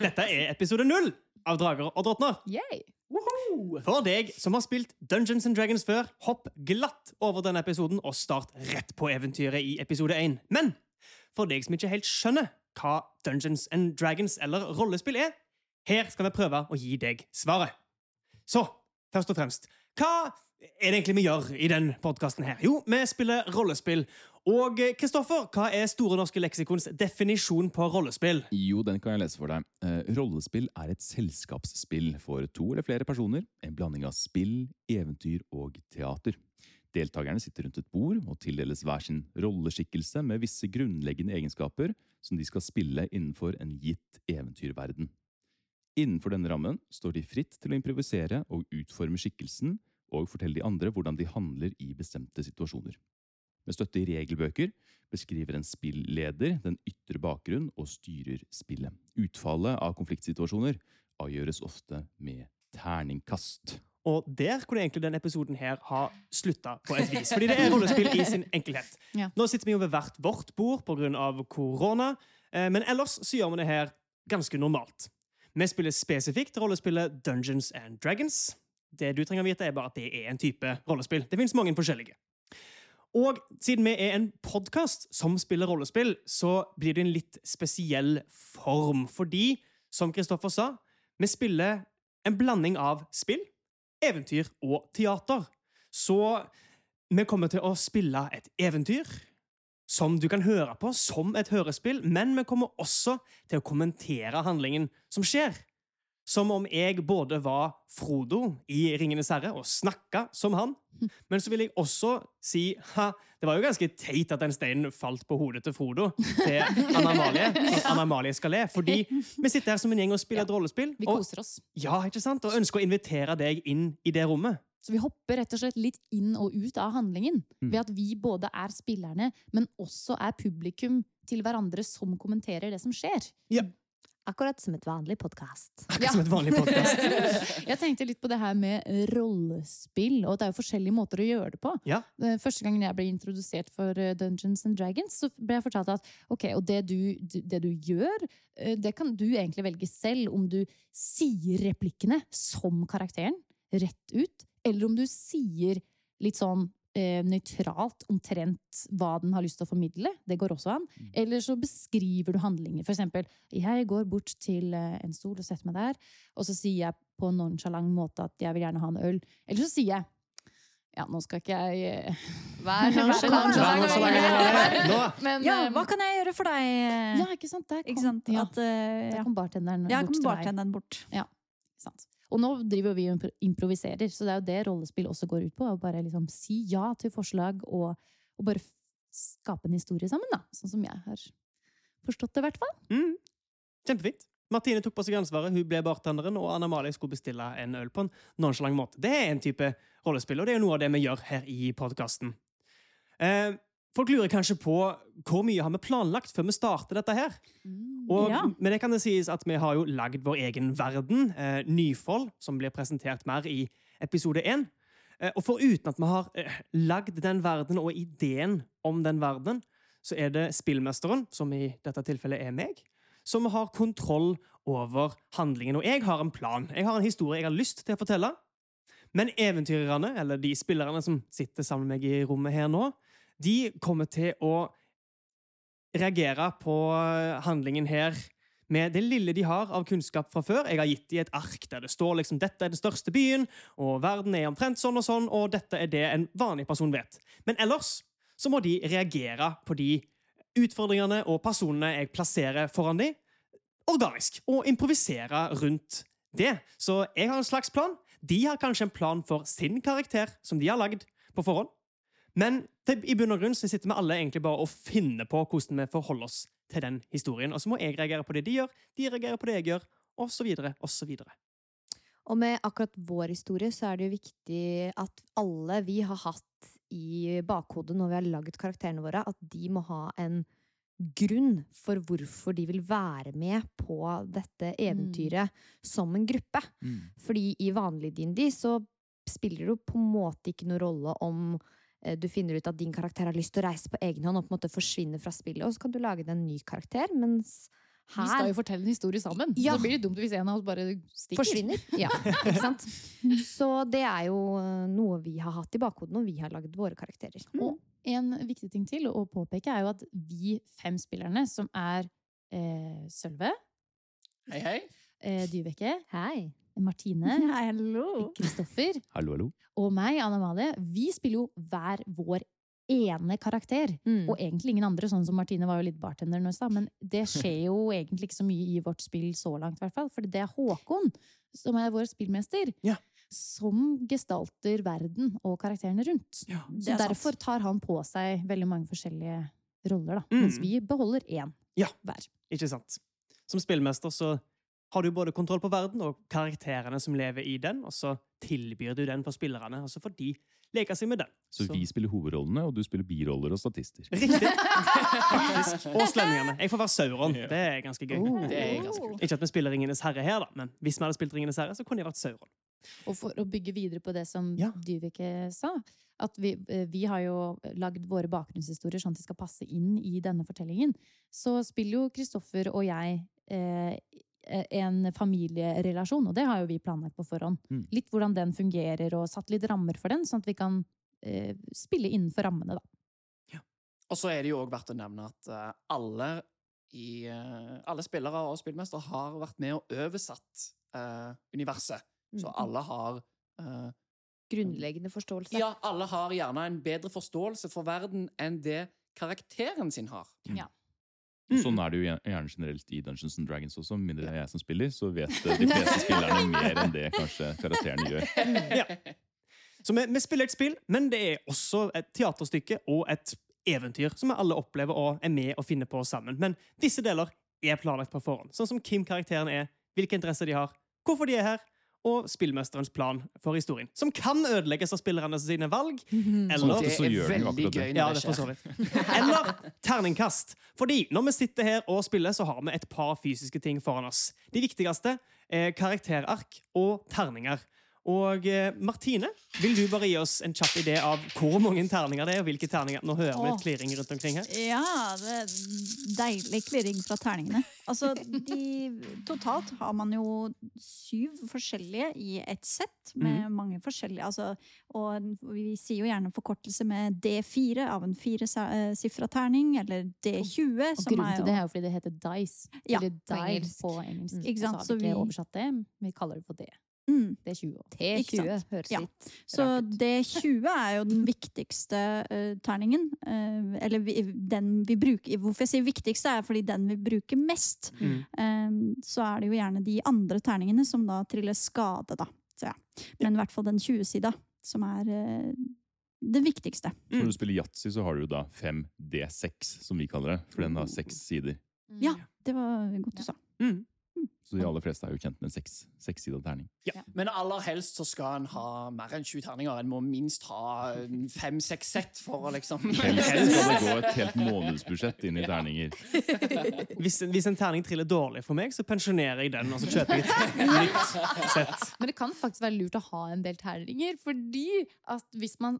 Dette er episode null av Drager og drottner. Yay. For deg som har spilt Dungeons and Dragons før, hopp glatt over denne episoden og start rett på eventyret i episode 1. Men for deg som ikke helt skjønner hva Dungeons and Dragons eller rollespill er, her skal vi prøve å gi deg svaret. Så, først og fremst, hva er det egentlig vi gjør i den podkasten her? Jo, vi spiller rollespill. Og Kristoffer, hva er Store norske leksikons definisjon på rollespill? Jo, den kan jeg lese for deg. Eh, rollespill er et selskapsspill for to eller flere personer. En blanding av spill, eventyr og teater. Deltakerne sitter rundt et bord og tildeles hver sin rolleskikkelse med visse grunnleggende egenskaper som de skal spille innenfor en gitt eventyrverden. Innenfor denne rammen står de fritt til å improvisere og utforme skikkelsen og fortelle de andre hvordan de handler i bestemte situasjoner. Med støtte i regelbøker beskriver en spilleder den ytre bakgrunn og styrer spillet. Utfallet av konfliktsituasjoner avgjøres ofte med terningkast. Og der kunne egentlig denne episoden her ha slutta på et vis. Fordi det er rollespill i sin enkelhet. Ja. Nå sitter vi jo ved hvert vårt bord pga. korona, eh, men ellers så gjør vi det her ganske normalt. Vi spiller spesifikt rollespillet Dungeons and Dragons. Det du trenger å vite, er bare at det er en type rollespill. Det finnes mange forskjellige. Og siden vi er en podkast som spiller rollespill, så blir det en litt spesiell form. Fordi, som Kristoffer sa, vi spiller en blanding av spill, eventyr og teater. Så vi kommer til å spille et eventyr som du kan høre på som et hørespill, men vi kommer også til å kommentere handlingen som skjer. Som om jeg både var Frodo i Ringenes herre og snakka som han. Men så vil jeg også si ha, det var jo ganske teit at den steinen falt på hodet til Frodo til Anna-Malie. Anna Amalie skal le. Fordi vi sitter her som en gjeng og spiller et rollespill. Vi Og, koser oss. ja, ikke sant? og ønsker å invitere deg inn i det rommet. Så vi hopper rett og slett litt inn og ut av handlingen. Mm. Ved at vi både er spillerne, men også er publikum til hverandre som kommenterer det som skjer. Akkurat som et vanlig podkast. Ja. som et vanlig podcast. Jeg tenkte litt på det her med rollespill, og det er jo forskjellige måter å gjøre det på. Ja. Eh, Første gangen jeg ble introdusert for eh, Dungeons and Dragons, så ble jeg fortalt at ok, og det du, det du gjør, eh, det kan du egentlig velge selv om du sier replikkene som karakteren, rett ut, eller om du sier litt sånn nøytralt omtrent hva den har lyst til å formidle. Det går også an. Eller så beskriver du handlinger. For eksempel, jeg går bort til eh, en stol og setter meg der, og så sier jeg på en nonchalant måte at jeg vil gjerne ha en øl. Eller så sier jeg ja, nå skal ikke jeg eh, Vær nonchalant. Ja, eh, hva kan jeg gjøre for deg? Ja, ikke sant? Der kom, Ikke sant? Ja, At, uh, der kom bartenderen Ja, bort kom til meg. bartenderen bort. Sant. Og nå driver vi og impro- improviserer, så det er jo det rollespill også går ut på. Å bare liksom si ja til forslag, og, og bare skape en historie sammen, da. Sånn som jeg har forstått det, i hvert fall. Mm. Kjempefint. Martine tok på seg ansvaret, hun ble bartenderen, og Anna Malie skulle bestille en øl på en nonchalant måte. Det er en type rollespill, og det er jo noe av det vi gjør her i podkasten. Eh, folk lurer kanskje på hvor mye har vi planlagt før vi starter dette her. Og Ja. med det kan det sies at vi har jo lagd vår egen verden, eh, Nyfold, som blir presentert mer i episode én. Eh, og foruten at vi har eh, lagd den verden og ideen om den verden, så er det spillmesteren, som i dette tilfellet er meg, som har kontroll over handlingen. Og jeg har en plan. Jeg har en historie jeg har lyst til å fortelle. Men eventyrerne, eller de spillerne som sitter sammen med meg i rommet her nå, de kommer til å reagere på handlingen her med det lille de har av kunnskap fra før. Jeg har gitt dem et ark der det står liksom dette er den største byen, og verden er omtrent sånn og sånn, og dette er det en vanlig person vet. Men ellers så må de reagere på de utfordringene og personene jeg plasserer foran dem, organisk, og improvisere rundt det. Så jeg har en slags plan. De har kanskje en plan for sin karakter, som de har lagd på forhånd. Men til, i bunn og grunn så sitter vi alle egentlig bare og finner på hvordan vi forholder oss til den historien. Og så må jeg reagere på det de gjør, de reagerer på det jeg gjør, og så videre, og så videre. Og med akkurat vår historie så er det jo viktig at alle vi har hatt i bakhodet når vi har lagd karakterene våre, at de må ha en grunn for hvorfor de vil være med på dette eventyret som en gruppe. Mm. Fordi i vanlig DND så spiller det jo på en måte ikke noen rolle om du finner ut at din karakter har lyst til å reise på egen hånd og på en måte forsvinne fra spillet, og så kan du lage deg en ny karakter, mens Vi skal jo fortelle en historie sammen. Ja. Så blir det dumt hvis en av oss bare stikker. forsvinner. Ja, ikke sant? Så det er jo eh, noe vi har hatt i bakhodet når vi har lagd våre karakterer. Og en viktig ting til å påpeke er jo at vi fem spillerne, som er eh, Sølve, Hei, hei. eh, Dyveke, Hei. Martine, Hallo! Kristoffer Hallo, hallo. og meg, Anna Malie. vi spiller jo hver vår ene karakter. Mm. Og egentlig ingen andre, sånn som Martine var jo litt bartender nå i stad. Men det skjer jo egentlig ikke så mye i vårt spill så langt, i hvert fall. For det er Håkon, som er vår spillmester, Ja. som gestalter verden og karakterene rundt. Ja. Så er sant. derfor tar han på seg veldig mange forskjellige roller, da. Mm. Mens vi beholder én Ja. hver. Ikke sant? Som spillmester så har du både kontroll på verden og karakterene som lever i den, og så tilbyr du den for spillerne, og så får de leke seg med den. Så vi spiller hovedrollene, og du spiller biroller og statister. Riktig! Faktisk. Og slemmingene. Jeg får være Sauron. Yeah. Det er ganske gøy. Oh. Det er ganske kult. Ikke at vi spiller Ringenes herre her, da, men hvis vi hadde spilt Ringenes herre, så kunne jeg vært Sauron. Og for å bygge videre på det som Ja. Dyvike sa, at vi, eh, vi har jo lagd våre bakgrunnshistorier sånn at de skal passe inn i denne fortellingen, så spiller jo Kristoffer og jeg eh, en familierelasjon, og det har jo vi planlagt på forhånd. Mm. Litt hvordan den fungerer, og satt litt rammer for den, sånn at vi kan eh, spille innenfor rammene, da. Og så er det jo òg verdt å nevne at uh, alle, i, uh, alle spillere og spillmestere har vært med og oversatt uh, universet. Så Mm. alle har eh, Grunnleggende forståelse. Ja, alle har gjerne en bedre forståelse for verden enn det karakteren sin har. Sånn er det jo gjerne generelt i Dungeons and Dragons også. Mindre det er jeg som spiller, så vet de fleste spillerne mer enn det kanskje karakterene gjør. Ja. Så vi, vi spiller et spill, men det er også et teaterstykke og et eventyr som vi alle opplever og er med å finne på sammen. Men visse deler er planlagt på forhånd. Sånn som Kim-karakteren er, hvilke interesser de har, hvorfor de er her, og spillmesterens plan for historien. Som kan ødelegges av spillerne sine valg, eller Det er veldig det. gøy Ja, når det det er for så skjer. vidt. Eller terningkast. Fordi når vi sitter her og spiller, så har vi et par fysiske ting foran oss. De viktigste er karakterark og terninger. Og eh, Martine, vil du bare gi oss en kjapp idé av hvor mange terninger det er, og hvilke terninger? Nå hører vi litt klirring rundt omkring her. Ja, det er deilig klirring fra terningene. Altså, de, totalt har man jo syv forskjellige i ett sett, med mange forskjellige altså, Og vi sier jo gjerne forkortelse med D4 av en firesifra terning, eller D20, Og og grunnen er til det er jo fordi det heter dice. Ja, eller dice på engelsk. Mm. Ikke så sant, har så vi oversatt det. Vi kaller det for det. Mm. Det er 20 T20 høres Ja. litt Så rart ut. D20 er jo den viktigste uh, terningen. Uh, eller vi, den vi bruker Hvorfor jeg sier viktigste, er fordi den vi bruker mest. Mm. Uh, så er det jo gjerne de andre terningene som da triller skade, da. Så, ja. Men i hvert fall den 20-sida, som er det viktigste. Så når du spiller yatzy, så har du jo da 5D6, som vi kaller det. For den har seks sider. Ja, det var godt du sa. Mm. Så de aller fleste er jo kjent med en seks- sekssida terning. Ja, Men aller helst så skal en ha mer enn 20 terninger. En må minst ha fem-seks sett for å liksom Helst skal det gå et helt månedsbudsjett inn i terninger. Hvis, hvis en terning triller dårlig for meg, så pensjonerer jeg den, og så kjøper jeg et nytt sett. Men det kan faktisk være lurt å ha en del terninger, fordi at hvis man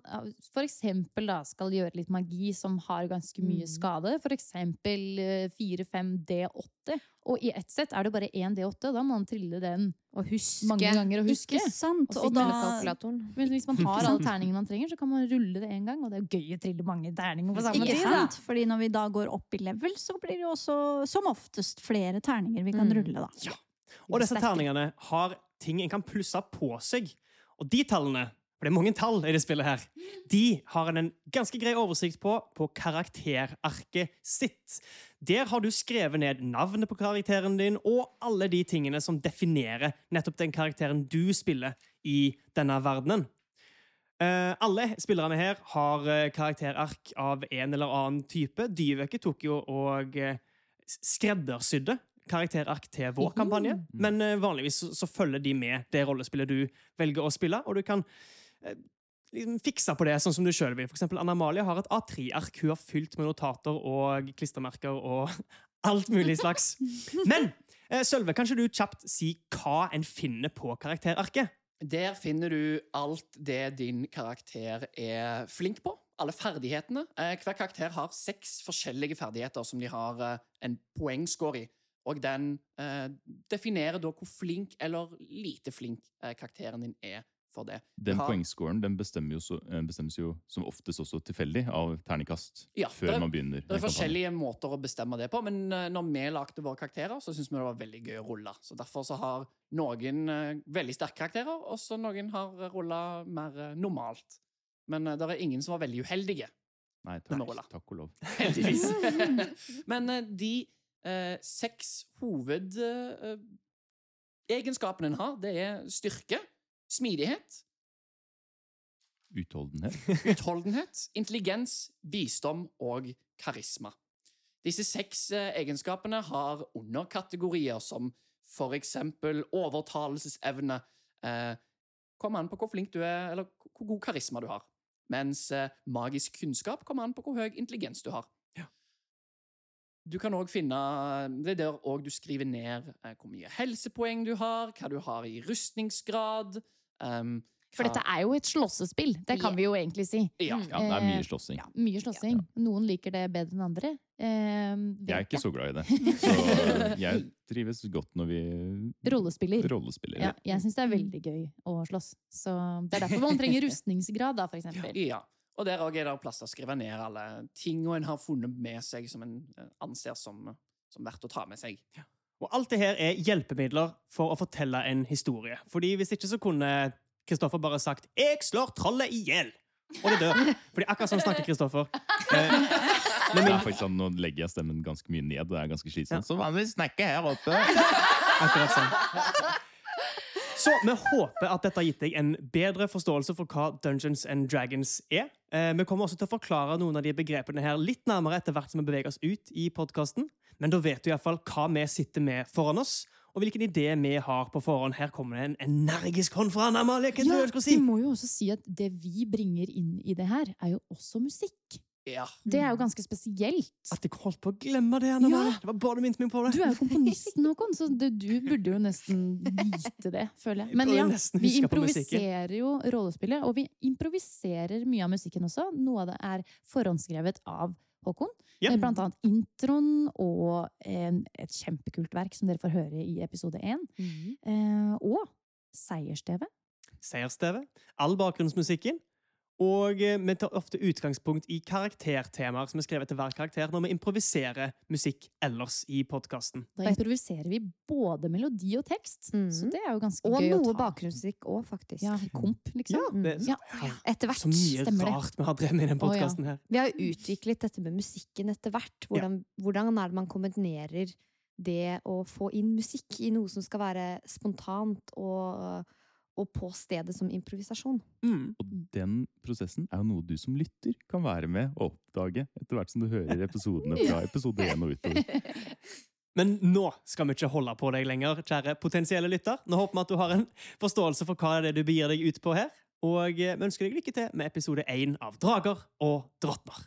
eksempel da skal gjøre litt magi som har ganske mye Mm. skade, for eksempel 4-5D8, og i ett sett er det bare 1 D8, da må man trille den og huske. mange ganger og huske. Ikke sant? Og Og da. Men hvis man har alle terningene man trenger, så kan man rulle det en gang, og det er gøy å trille mange terninger på samme tid. da. sant? Fordi når vi da går opp i level, så blir det jo også som oftest flere terninger vi kan Mm. rulle, da. Og disse terningene har ting en kan plusse på seg. Og de tallene, for det er mange tall i det spillet her, de har en ganske grei oversikt på på karakterarket sitt. Der har du skrevet ned navnet på karakteren din og alle de tingene som definerer nettopp den karakteren du spiller i denne verdenen. Eh, alle spillerne her har eh, karakterark av en eller annen type. Dyveke tok jo og eh, skreddersydde karakterark til vår kampanje. Men eh, vanligvis så, følger de med det rollespillet du velger å spille, og du kan liksom fikse på det sånn som du sjøl vil. For eksempel Anna-Malia har et A3-ark hun har fylt med notater og klistremerker og alt mulig slags. Men eh, Sølve, kan ikke du kjapt si hva en finner på karakterarket? Der finner du alt det din karakter er flink på. Alle ferdighetene. Eh, hver karakter har seks forskjellige ferdigheter som de har eh, en poengscore i. og den eh, definerer da hvor flink eller lite flink eh, karakteren din er for det. Den har- poengscoren den bestemmer jo så, eh, bestemmes jo som oftest også tilfeldig av terningkast Ja, før er- man begynner. Det er forskjellige måter å bestemme det på, men eh, når vi lagde våre karakterer, så syntes vi det var veldig gøy å rulle. Så derfor så har noen eh, veldig sterke karakterer, og så noen har rulla mer normalt. Men det er ingen som var veldig uheldige, Nei, takk, takk og lov. heldigvis. men de eh, seks hovedegenskapene eh, en har, det er styrke, smidighet, Utholdenhet. utholdenhet, intelligens, visdom og karisma. Disse seks eh, egenskapene har underkategorier som for eksempel overtalelsesevne. Eh, kommer an på hvor flink du er, eller hvor god karisma du har. Mens eh, magisk kunnskap kommer an på hvor høy intelligens du har. Du kan òg finne Det er der òg du skriver ned eh, hvor mye helsepoeng du har, hva du har i rustningsgrad. Um, For dette er jo et slåssespill, det kan vi jo egentlig si. Ja. Ja, det er mye Eh, slåssing. Ja, mye slåssing. Noen liker det bedre enn andre. Eh, Jeg er ikke ikke så glad i det. Så jeg trives godt når vi Rollespiller. rollespiller. Ja, jeg syns det er veldig gøy å slåss. Så det er derfor man trenger rustningsgrad, da, for eksempel. Ja. Og der òg er det plass til å skrive ned alle tingene en har funnet med seg som en eh, anser som, som verdt å ta med seg. Og alt det her er hjelpemidler for å fortelle en historie. Fordi hvis ikke så kunne Kristoffer bare sagt 'Jeg slår trollet i hjel', og det dør. Fordi akkurat sånn snakker Kristoffer. Eh, Det er faktisk sånn, Nå legger jeg stemmen ganske mye ned. Det er ganske slitsomt. Så vanligvis snakker her oppe. akkurat sånn. Så vi håper at dette har gitt deg en bedre forståelse for hva Dungeons and Dragons er. Eh, vi kommer også til å forklare noen av de begrepene her litt nærmere etter hvert som vi beveger oss ut i podkasten. Men da vet du iallfall hva vi sitter med foran oss, og hvilken idé vi har på forhånd. Her kommer det en energisk hånd fra Anna Amalie. Hva er du si? må jo også si at det vi bringer inn i det her, er jo også musikk. Ja. Det er jo ganske spesielt. At jeg holdt på å glemme det. Anna Ja. Amalie. Det var bare du minnet meg på det. Du er jo komponisten, Håkon, så du, du burde jo nesten vite det, føler jeg. Men ja, vi improviserer jo rollespillet, og vi improviserer mye av musikken også. Noe av det er forhåndsskrevet av Håkon. Ja. Eh, Blant annet introen og en, et kjempekult verk som dere får høre i episode én. Eh, og seierstevet. Seierstevet. All bakgrunnsmusikken. Og eh, vi tar ofte utgangspunkt i karaktertemaer som er skrevet til hver karakter, når vi improviserer musikk ellers i podkasten. Da improviserer vi både melodi og tekst, mm. så det er jo ganske Og gøy å ta. Og noe bakgrunnsmusikk òg, faktisk. Ja, komp, liksom. Ja, det, Ja. Etter hvert. Så mye rart det. vi har drevet med i denne podkasten her. Vi har utviklet dette med musikken etter hvert. Hvordan, hvordan er det man kombinerer det å få inn musikk i noe som skal være spontant og, og på stedet som improvisasjon? Mm. Og den prosessen er jo noe du som lytter kan være med og oppdage etter hvert som du hører episodene fra episode 1 og utover. Men nå skal vi ikke holde på deg lenger, kjære potensielle lytter. Nå håper vi at du har en forståelse for hva det er du begir deg ut på her. Og vi ønsker deg lykke til med episode 1 av Drager og drottner.